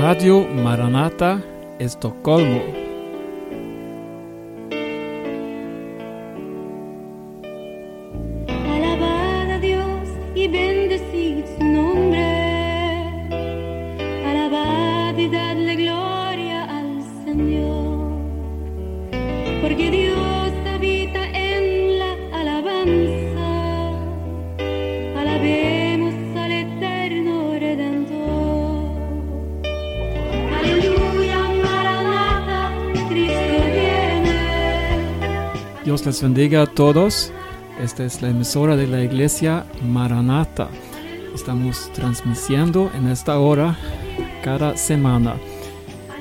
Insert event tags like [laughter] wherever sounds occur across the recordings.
Radio Maranata, Estocolmo. Bendiga a todos. Esta es la emisora de la iglesia Maranata. Estamos transmitiendo en esta hora cada semana.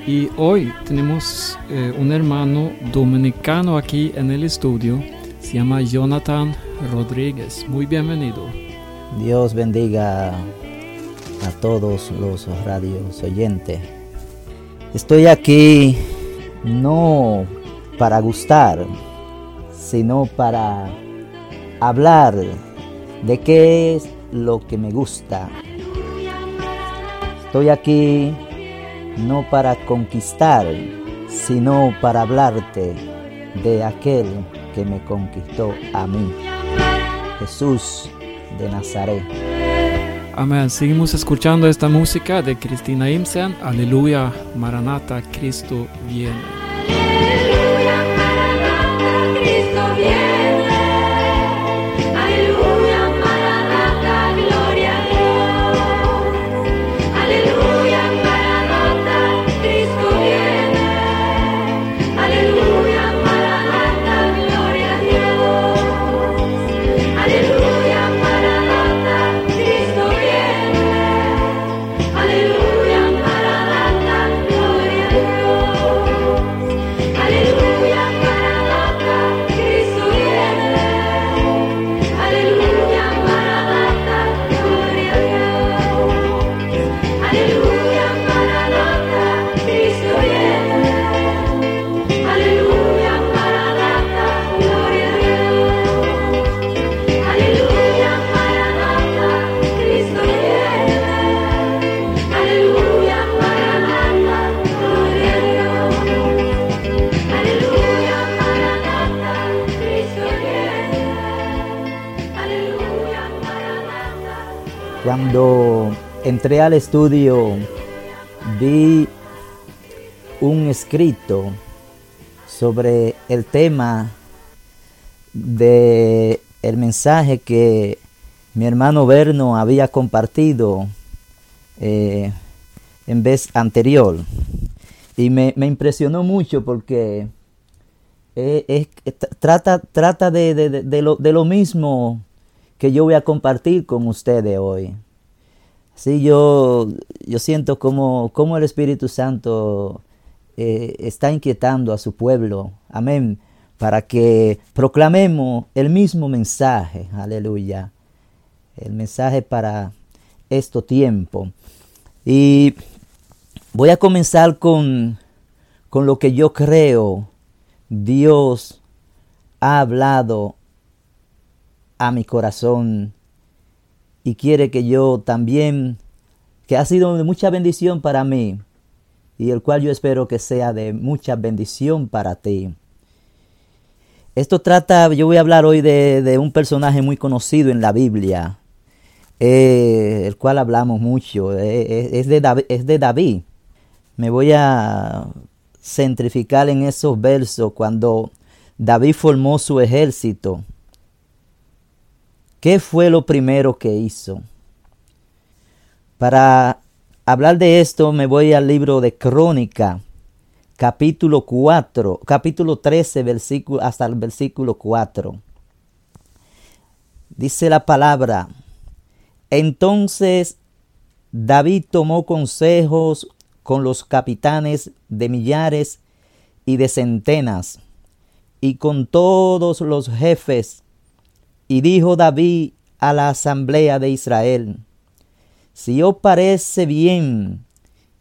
Y hoy tenemos eh, un hermano dominicano aquí en el estudio. Se llama Jonathan Rodríguez. Muy bienvenido. Dios bendiga a todos los radios oyentes. Estoy aquí no para gustar, sino para hablar de qué es lo que me gusta. Estoy aquí no para conquistar, sino para hablarte de aquel que me conquistó a mí, Jesús de Nazaret. Amén. Seguimos escuchando esta música de Cristina Imsen. Aleluya, Maranata, Cristo viene. Entré al estudio vi un escrito sobre el tema de el mensaje que mi hermano Berno había compartido eh, en vez anterior y me, me impresionó mucho porque eh, es- trata, trata de- de- de lo, de lo mismo que yo voy a compartir con ustedes hoy. Sí, yo, yo siento como, el Espíritu Santo eh, está inquietando a su pueblo, amén, para que proclamemos el mismo mensaje, aleluya, el mensaje para este tiempo. Y voy a comenzar con, con lo que yo creo. Dios ha hablado a mi corazón y quiere que yo también, que ha sido de mucha bendición para mí y el cual yo espero que sea de mucha bendición para ti. Esto trata, yo voy a hablar hoy de, de un personaje muy conocido en la Biblia, eh, el cual hablamos mucho, eh, eh, es, de David, es de David. Me voy a centrificar en esos versos cuando David formó su ejército. ¿Qué fue lo primero que hizo? Para hablar de esto me voy al libro de Crónica, capítulo 4, capítulo 13, versículo, hasta el versículo 4. Dice la palabra, entonces David tomó consejos con los capitanes de millares y de centenas, y con todos los jefes, y dijo David a la asamblea de Israel, si os parece bien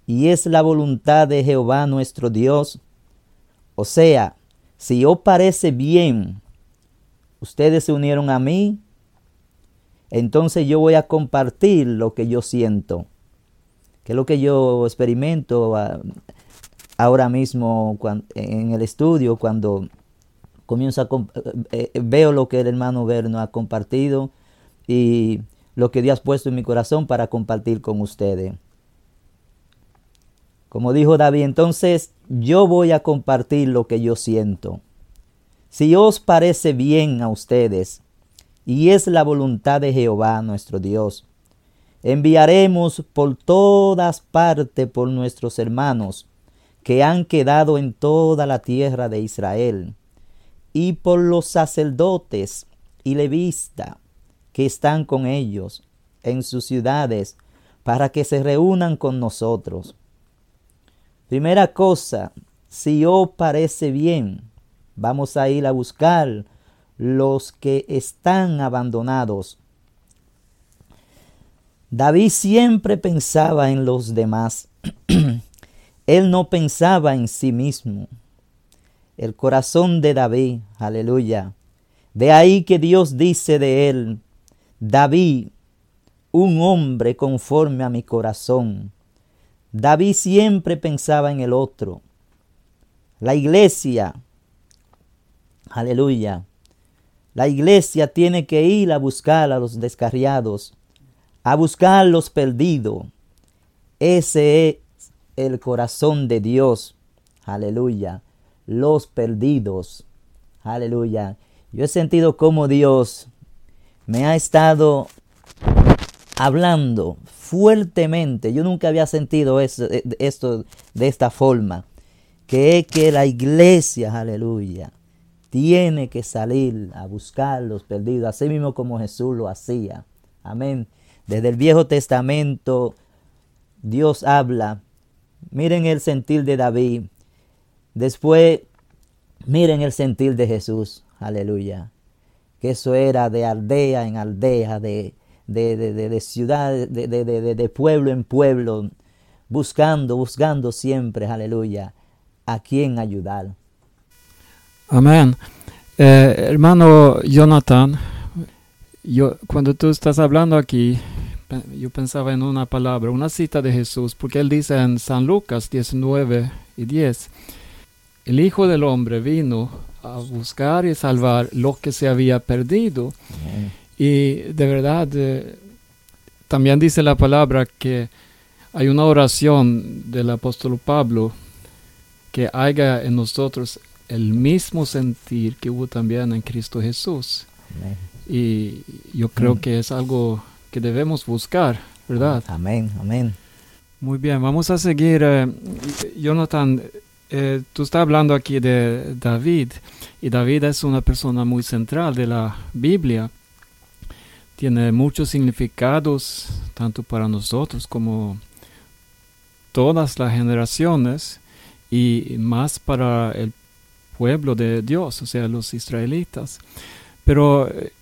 y es la voluntad de Jehová nuestro Dios, o sea, si os parece bien, ustedes se unieron a mí, entonces yo voy a compartir lo que yo siento, que es lo que yo experimento ah, ahora mismo en el estudio cuando eh, eh, veo lo que el hermano Verno ha compartido y lo que Dios ha puesto en mi corazón para compartir con ustedes. Como dijo David, entonces yo voy a compartir lo que yo siento. Si os parece bien a ustedes, y es la voluntad de Jehová nuestro Dios, enviaremos por todas partes por nuestros hermanos que han quedado en toda la tierra de Israel, y por los sacerdotes y levistas que están con ellos en sus ciudades, para que se reúnan con nosotros. Primera cosa, si os parece bien, vamos a ir a buscar los que están abandonados. David siempre pensaba en los demás. [clears throat] Él no pensaba en sí mismo. El corazón de David, aleluya. De ahí que Dios dice de él, David, un hombre conforme a mi corazón. David siempre pensaba en el otro. La iglesia, aleluya, la iglesia tiene que ir a buscar a los descarriados, a buscar a los perdidos. Ese es el corazón de Dios. Aleluya. Los perdidos. Aleluya. Yo he sentido como Dios me ha estado hablando fuertemente. Yo nunca había sentido esto de esta forma. Que es que la iglesia, aleluya, tiene que salir a buscar los perdidos, así mismo como Jesús lo hacía. Amén. Desde el Viejo Testamento, Dios habla Miren el sentir de David. Después, miren el sentir de Jesús. Aleluya. Que eso era de aldea en aldea, de, de, de, de ciudad, de, pueblo en pueblo, buscando, buscando siempre, aleluya, a quién ayudar. Amén. Eh, hermano Jonathan, yo, cuando tú estás hablando aquí, yo pensaba en una palabra, una cita de Jesús, porque él dice en San Lucas 19 y 10, el Hijo del Hombre vino a buscar y salvar lo que se había perdido. Y de verdad, eh, también dice la palabra que hay una oración del apóstol Pablo que haya en nosotros el mismo sentir que hubo también en Cristo Jesús. Y yo creo mm. que es algo que debemos buscar, ¿verdad? Amén, amén. Muy bien, vamos a seguir. Eh, Jonathan, eh, tú estás hablando aquí de David, y David es una persona muy central de la Biblia. Tiene muchos significados, tanto para nosotros como todas las generaciones, y más para el pueblo de Dios, o sea, los israelitas. Pero eh,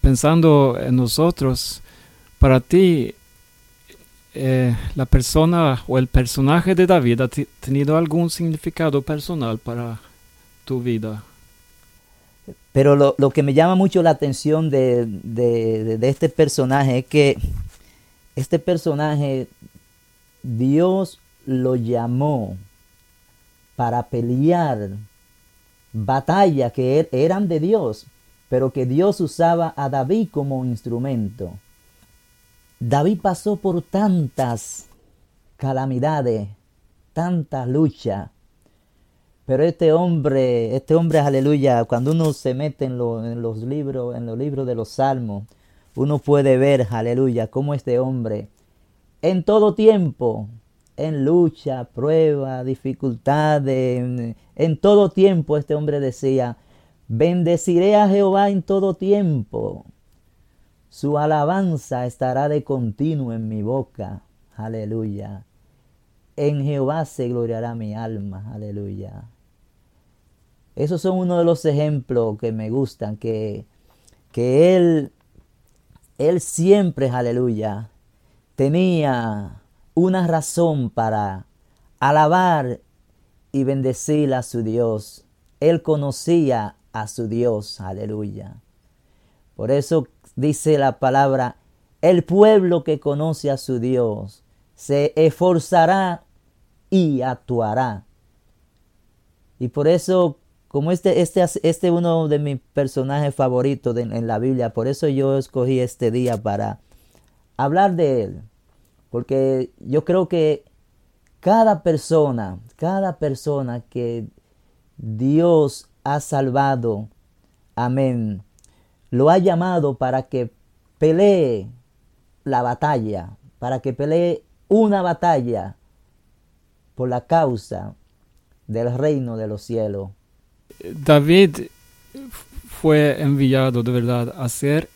pensando en nosotros, para ti, eh, la persona o el personaje de David ha tenido algún significado personal para tu vida. Pero lo, lo que me llama mucho la atención de, de, de, este personaje es que este personaje Dios lo llamó para pelear batallas que er, eran de Dios, pero que Dios usaba a David como instrumento. David pasó por tantas calamidades, tanta lucha, pero este hombre, este hombre, aleluya, cuando uno se mete en, en, los libros, en los libros de los salmos, uno puede ver, aleluya, cómo este hombre, en todo tiempo, en lucha, prueba, dificultades, en, en todo tiempo este hombre decía, Bendeciré a Jehová en todo tiempo. Su alabanza estará de continuo en mi boca. Aleluya. En Jehová se gloriará mi alma. Aleluya. Esos son uno de los ejemplos que me gustan, que, que él, él siempre, aleluya, tenía una razón para alabar y bendecir a su Dios. Él conocía a su Dios. Aleluya. Por eso dice la palabra, el pueblo que conoce a su Dios se esforzará y actuará. Y por eso, como este, este, este uno de mis personajes favoritos en la Biblia, por eso yo escogí este día para hablar de él. Porque yo creo que cada persona, cada persona que Dios ha salvado, amén, lo ha llamado para que pelee la batalla, para que pelee una batalla por la causa del reino de los cielos. David fue enviado de verdad a hacer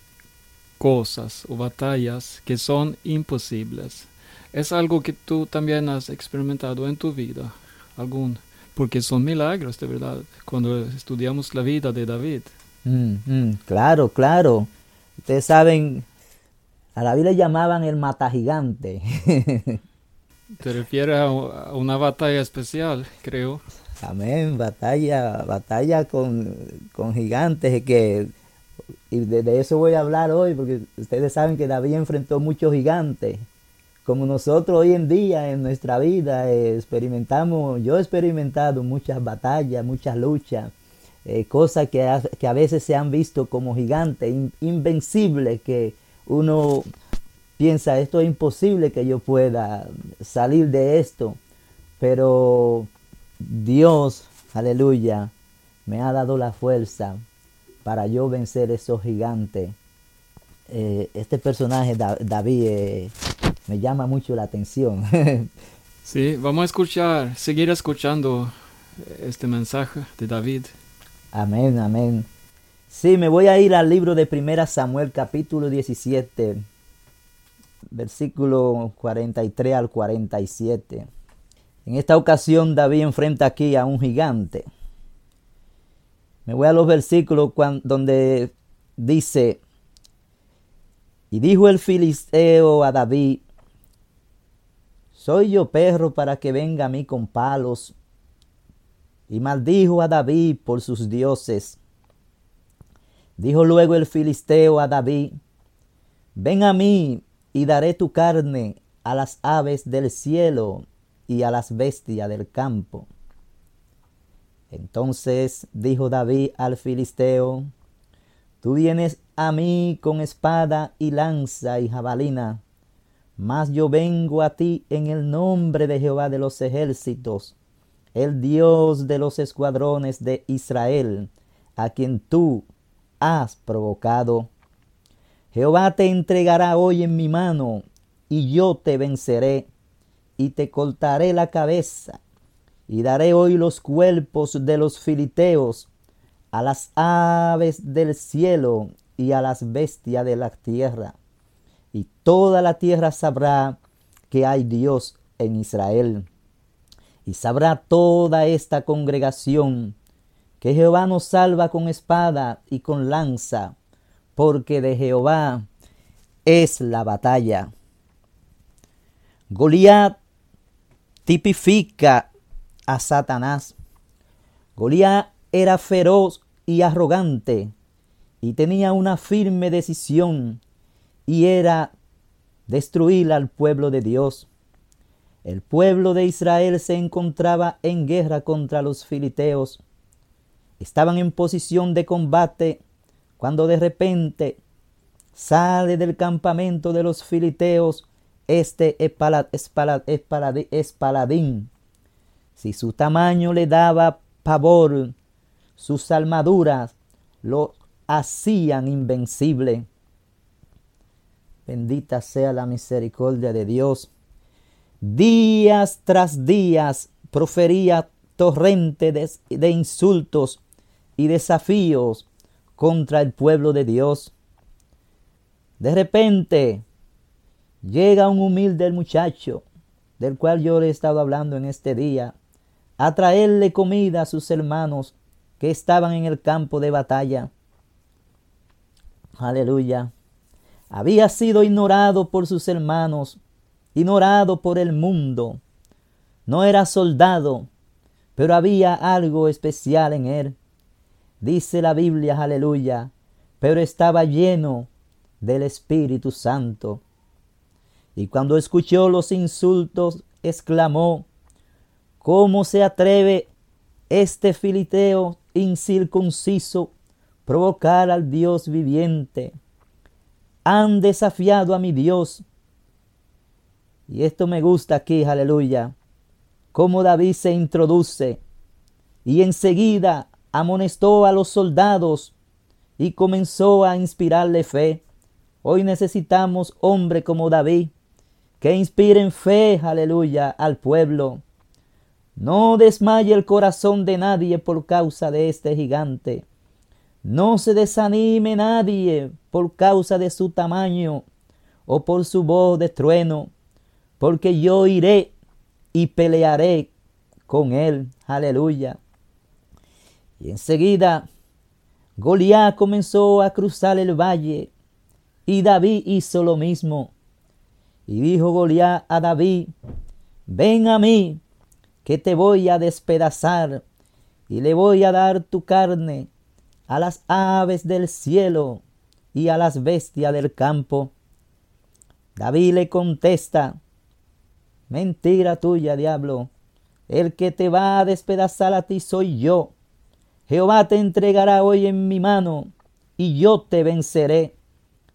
cosas o batallas que son imposibles. Es algo que tú también has experimentado en tu vida, algún, porque son milagros de verdad cuando estudiamos la vida de David. Mm, mm, claro, claro. Ustedes saben, a David le llamaban el mata gigante. [laughs] Te refieres a una batalla especial, creo. Amén, batalla, batalla con, con gigantes que y de, eso voy a hablar hoy, porque ustedes saben que David enfrentó muchos gigantes. Como nosotros hoy en día en nuestra vida eh, experimentamos, yo he experimentado muchas batallas, muchas luchas, eh, cosas que a, que a, veces se han visto como gigantes, invencibles, que uno piensa, esto es imposible que yo pueda salir de esto. Pero Dios, aleluya, me ha dado la fuerza para yo vencer esos gigantes. Eh, este personaje, David, eh, me llama mucho la atención. [laughs] sí, vamos a escuchar, seguir escuchando este mensaje de David. Amén, amén. Sí, me voy a ir al libro de Primera Samuel capítulo 17, versículo 43 al 47. En esta ocasión David enfrenta aquí a un gigante. Me voy a los versículos donde dice, y dijo el filisteo a David, soy yo perro para que venga a mí con palos. Y maldijo a David por sus dioses. Dijo luego el filisteo a David, ven a mí y daré tu carne a las aves del cielo y a las bestias del campo. Entonces dijo David al filisteo, Tú vienes a mí con espada y lanza y jabalina, mas yo vengo a ti en el nombre de Jehová de los ejércitos, el Dios de los escuadrones de Israel, a quien tú has provocado. Jehová te entregará hoy en mi mano, y yo te venceré, y te cortaré la cabeza, y daré hoy los cuerpos de los filiteos a las aves del cielo y a las bestias de la tierra. Y toda la tierra sabrá que hay Dios en Israel. Y sabrá toda esta congregación que Jehová nos salva con espada y con lanza, porque de Jehová es la batalla. Goliat tipifica a Satanás. Goliat era feroz y arrogante y tenía una firme decisión y era destruir al pueblo de Dios. El pueblo de Israel se encontraba en guerra contra los filiteos. Estaban en posición de combate cuando de repente sale del campamento de los filiteos este es paladín si su tamaño le daba pavor, sus armaduras lo hacían invencible. Bendita sea la misericordia de Dios. Días tras días profería torrente de, insultos y desafíos contra el pueblo de Dios. De repente llega un humilde muchacho, del cual yo le he estado hablando en este día, a traerle comida a sus hermanos que estaban en el campo de batalla. Aleluya. Había sido ignorado por sus hermanos, ignorado por el mundo. No era soldado, pero había algo especial en él. Dice la Biblia, aleluya, pero estaba lleno del Espíritu Santo. Y cuando escuchó los insultos, exclamó, ¿cómo se atreve este filiteo incircunciso provocar al Dios viviente? Han desafiado a mi Dios. Y esto me gusta aquí, aleluya, cómo David se introduce y enseguida amonestó a los soldados y comenzó a inspirarle fe. Hoy necesitamos hombre como David, que inspiren fe, aleluya, al pueblo. No desmaye el corazón de nadie por causa de este gigante. No se desanime nadie por causa de su tamaño o por su voz de trueno, porque yo iré y pelearé con él. Aleluya. Y enseguida Goliat comenzó a cruzar el valle y David hizo lo mismo. Y dijo Goliat a David, ven a mí, que te voy a despedazar y le voy a dar tu carne a las aves del cielo y a las bestias del campo. David le contesta, mentira tuya, diablo, el que te va a despedazar a ti soy yo Jehová te entregará hoy en mi mano, y yo te venceré,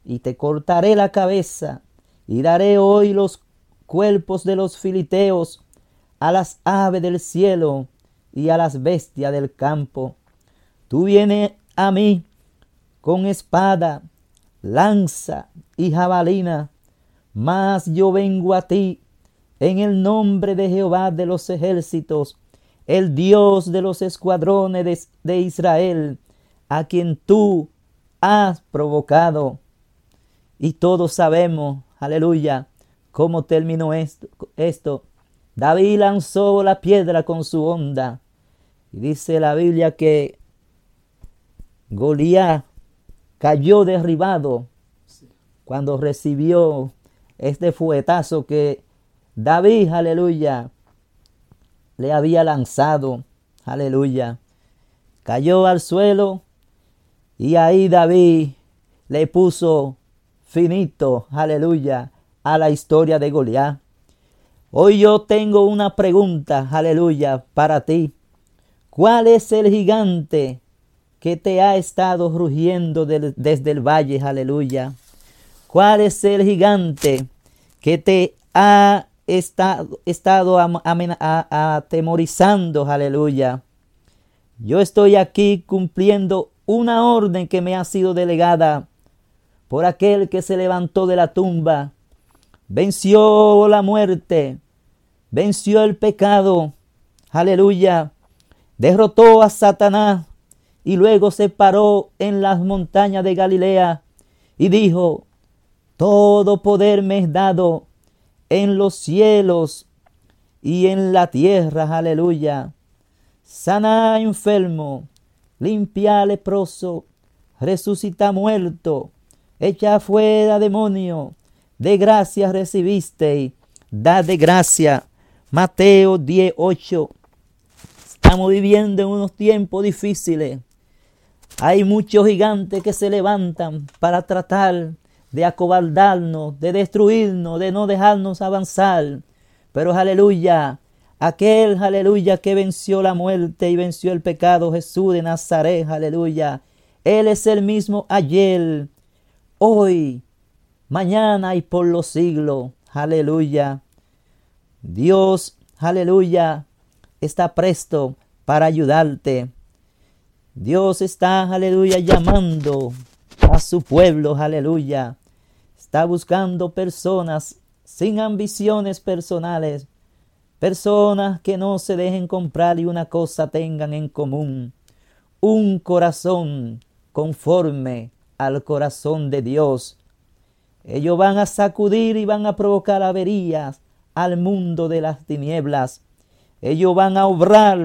y te cortaré la cabeza, y daré hoy los cuerpos de los filiteos a las aves del cielo y a las bestias del campo. Tú vienes a mí con espada, lanza y jabalina, mas yo vengo a ti en el nombre de Jehová de los ejércitos, el Dios de los escuadrones de, Israel, a quien tú has provocado. Y todos sabemos, aleluya, cómo terminó esto. esto. David lanzó la piedra con su onda. Y dice la Biblia que Goliat cayó derribado cuando recibió este fuetazo que David, aleluya, le había lanzado. Aleluya. Cayó al suelo y ahí David le puso finito, aleluya, a la historia de Goliat. Hoy yo tengo una pregunta, aleluya, para ti. ¿Cuál es el gigante que te ha estado rugiendo desde el valle, aleluya? ¿Cuál es el gigante que te ha estado, estado atemorizando, aleluya. Yo estoy aquí cumpliendo una orden que me ha sido delegada por aquel que se levantó de la tumba, venció la muerte, venció el pecado, aleluya, derrotó a Satanás y luego se paró en las montañas de Galilea y dijo, todo poder me es dado en los cielos y en la tierra, aleluya. Sana enfermo, limpia leproso, resucita muerto, echa fuera demonio, de gracia recibiste, da de gracia. Mateo 18. Estamos viviendo en unos tiempos difíciles. Hay muchos gigantes que se levantan para tratar de acobardarnos, de destruirnos, de no dejarnos avanzar. Pero aleluya, aquel aleluya que venció la muerte y venció el pecado, Jesús de Nazaret, aleluya. Él es el mismo ayer, hoy, mañana y por los siglos, aleluya. Dios, aleluya, está presto para ayudarte. Dios está, aleluya, llamando a su pueblo, aleluya. Está buscando personas sin ambiciones personales, personas que no se dejen comprar y una cosa tengan en común, un corazón conforme al corazón de Dios. Ellos van a sacudir y van a provocar averías al mundo de las tinieblas. Ellos van a obrar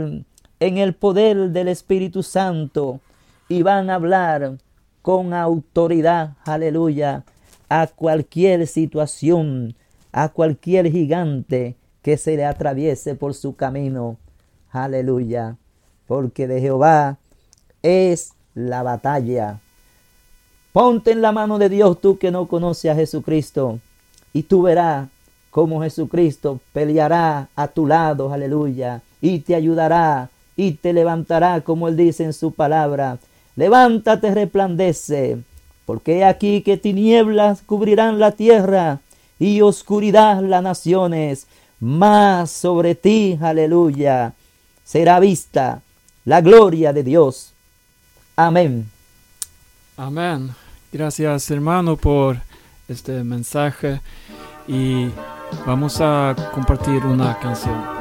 en el poder del Espíritu Santo y van a hablar con autoridad, aleluya, a cualquier situación, a cualquier gigante que se le atraviese por su camino. Aleluya. Porque de Jehová es la batalla. Ponte en la mano de Dios tú que no conoces a Jesucristo y tú verás cómo Jesucristo peleará a tu lado, aleluya, y te ayudará y te levantará, como él dice en su palabra. Levántate, resplandece, porque aquí que tinieblas cubrirán la tierra y oscuridad las naciones, mas sobre ti, aleluya, será vista la gloria de Dios. Amén. Amén. Gracias hermano por este mensaje y vamos a compartir una canción.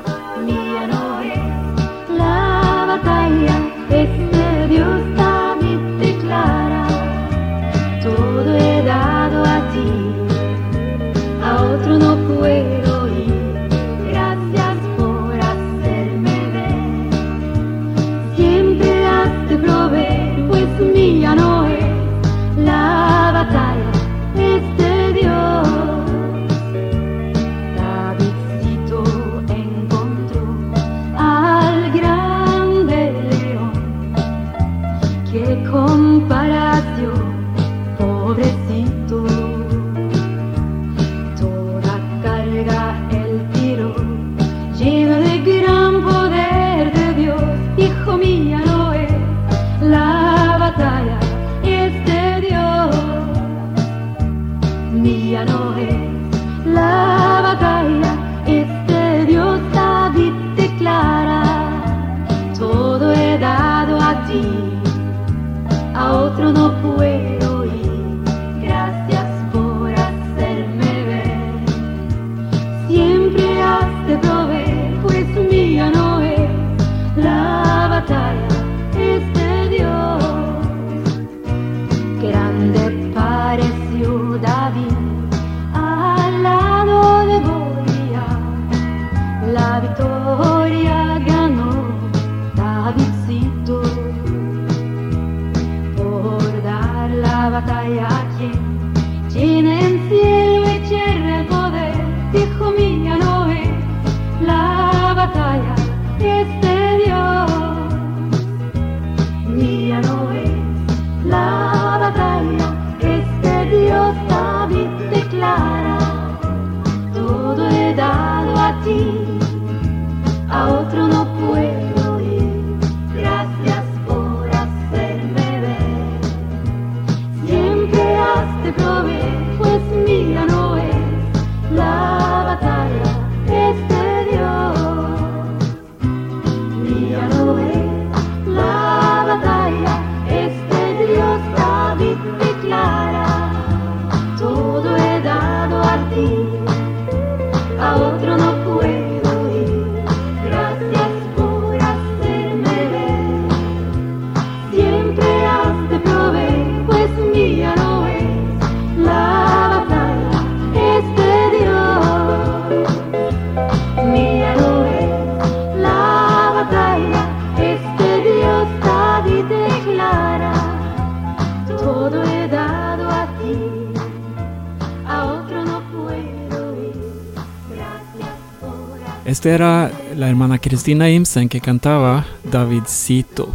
Esta era la hermana Cristina Imsen que cantaba Davidcito.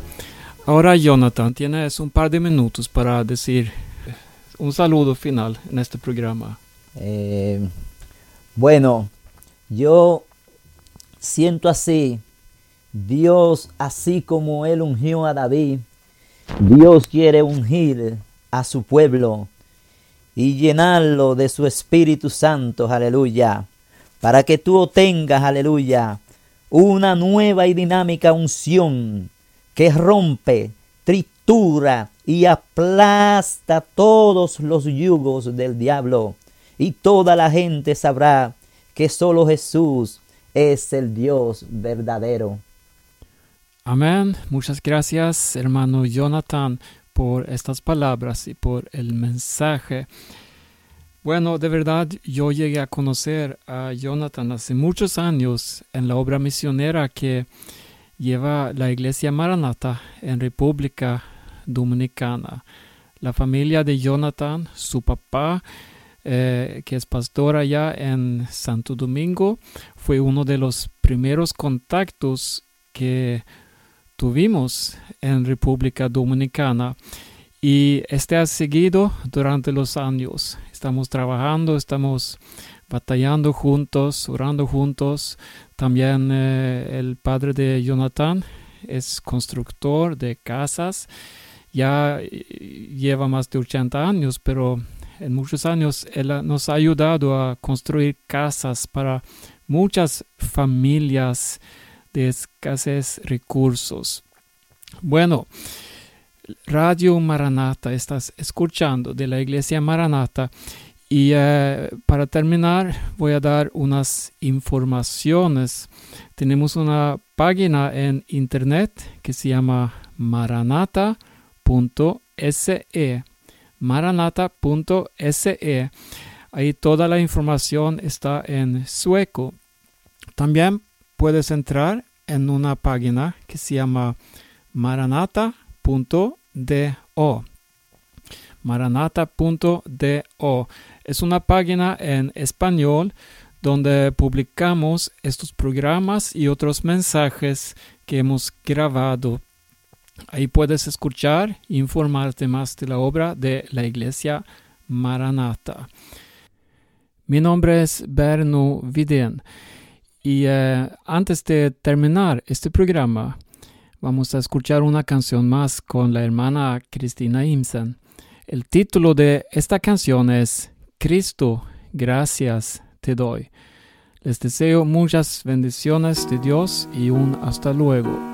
Ahora Jonathan, tienes un par de minutos para decir un saludo final en este programa. Eh, bueno, yo siento así, Dios, así como Él ungió a David, Dios quiere ungir a su pueblo y llenarlo de su Espíritu Santo, aleluya, para que tú obtengas, aleluya, una nueva y dinámica unción que rompe, tritura y aplasta todos los yugos del diablo. Y toda la gente sabrá que solo Jesús es el Dios verdadero. Amén. Muchas gracias, hermano Jonathan, por estas palabras y por el mensaje. Bueno, de verdad, yo llegué a conocer a Jonathan hace muchos años en la obra misionera que lleva la iglesia Maranata en República Dominicana. La familia de Jonathan, su papá, eh, que es pastor allá en Santo Domingo, fue uno de los primeros contactos que tuvimos en República Dominicana Y este ha seguido durante los años. Estamos trabajando, estamos batallando juntos, orando juntos. También eh, el padre de Jonathan es constructor de casas. Ya eh, lleva más de 80 años, pero en muchos años él nos ha ayudado a construir casas para muchas familias de escasez recursos. Bueno, Radio Maranata, estás escuchando de la iglesia Maranata y eh, para terminar voy a dar unas informaciones. Tenemos una página en internet que se llama maranata.se. Maranata.se. Ahí toda la información está en sueco. También puedes entrar en una página que se llama maranata.do maranata.do. Es una página en español donde publicamos estos programas y otros mensajes que hemos grabado. Ahí puedes escuchar e informarte más de la obra de la Iglesia Maranata. Mi nombre es Berno Vidén y eh, antes de terminar este programa vamos a escuchar una canción más con la hermana Cristina Imsen. El título de esta canción es Cristo, gracias te doy. Les deseo muchas bendiciones de Dios y un hasta luego.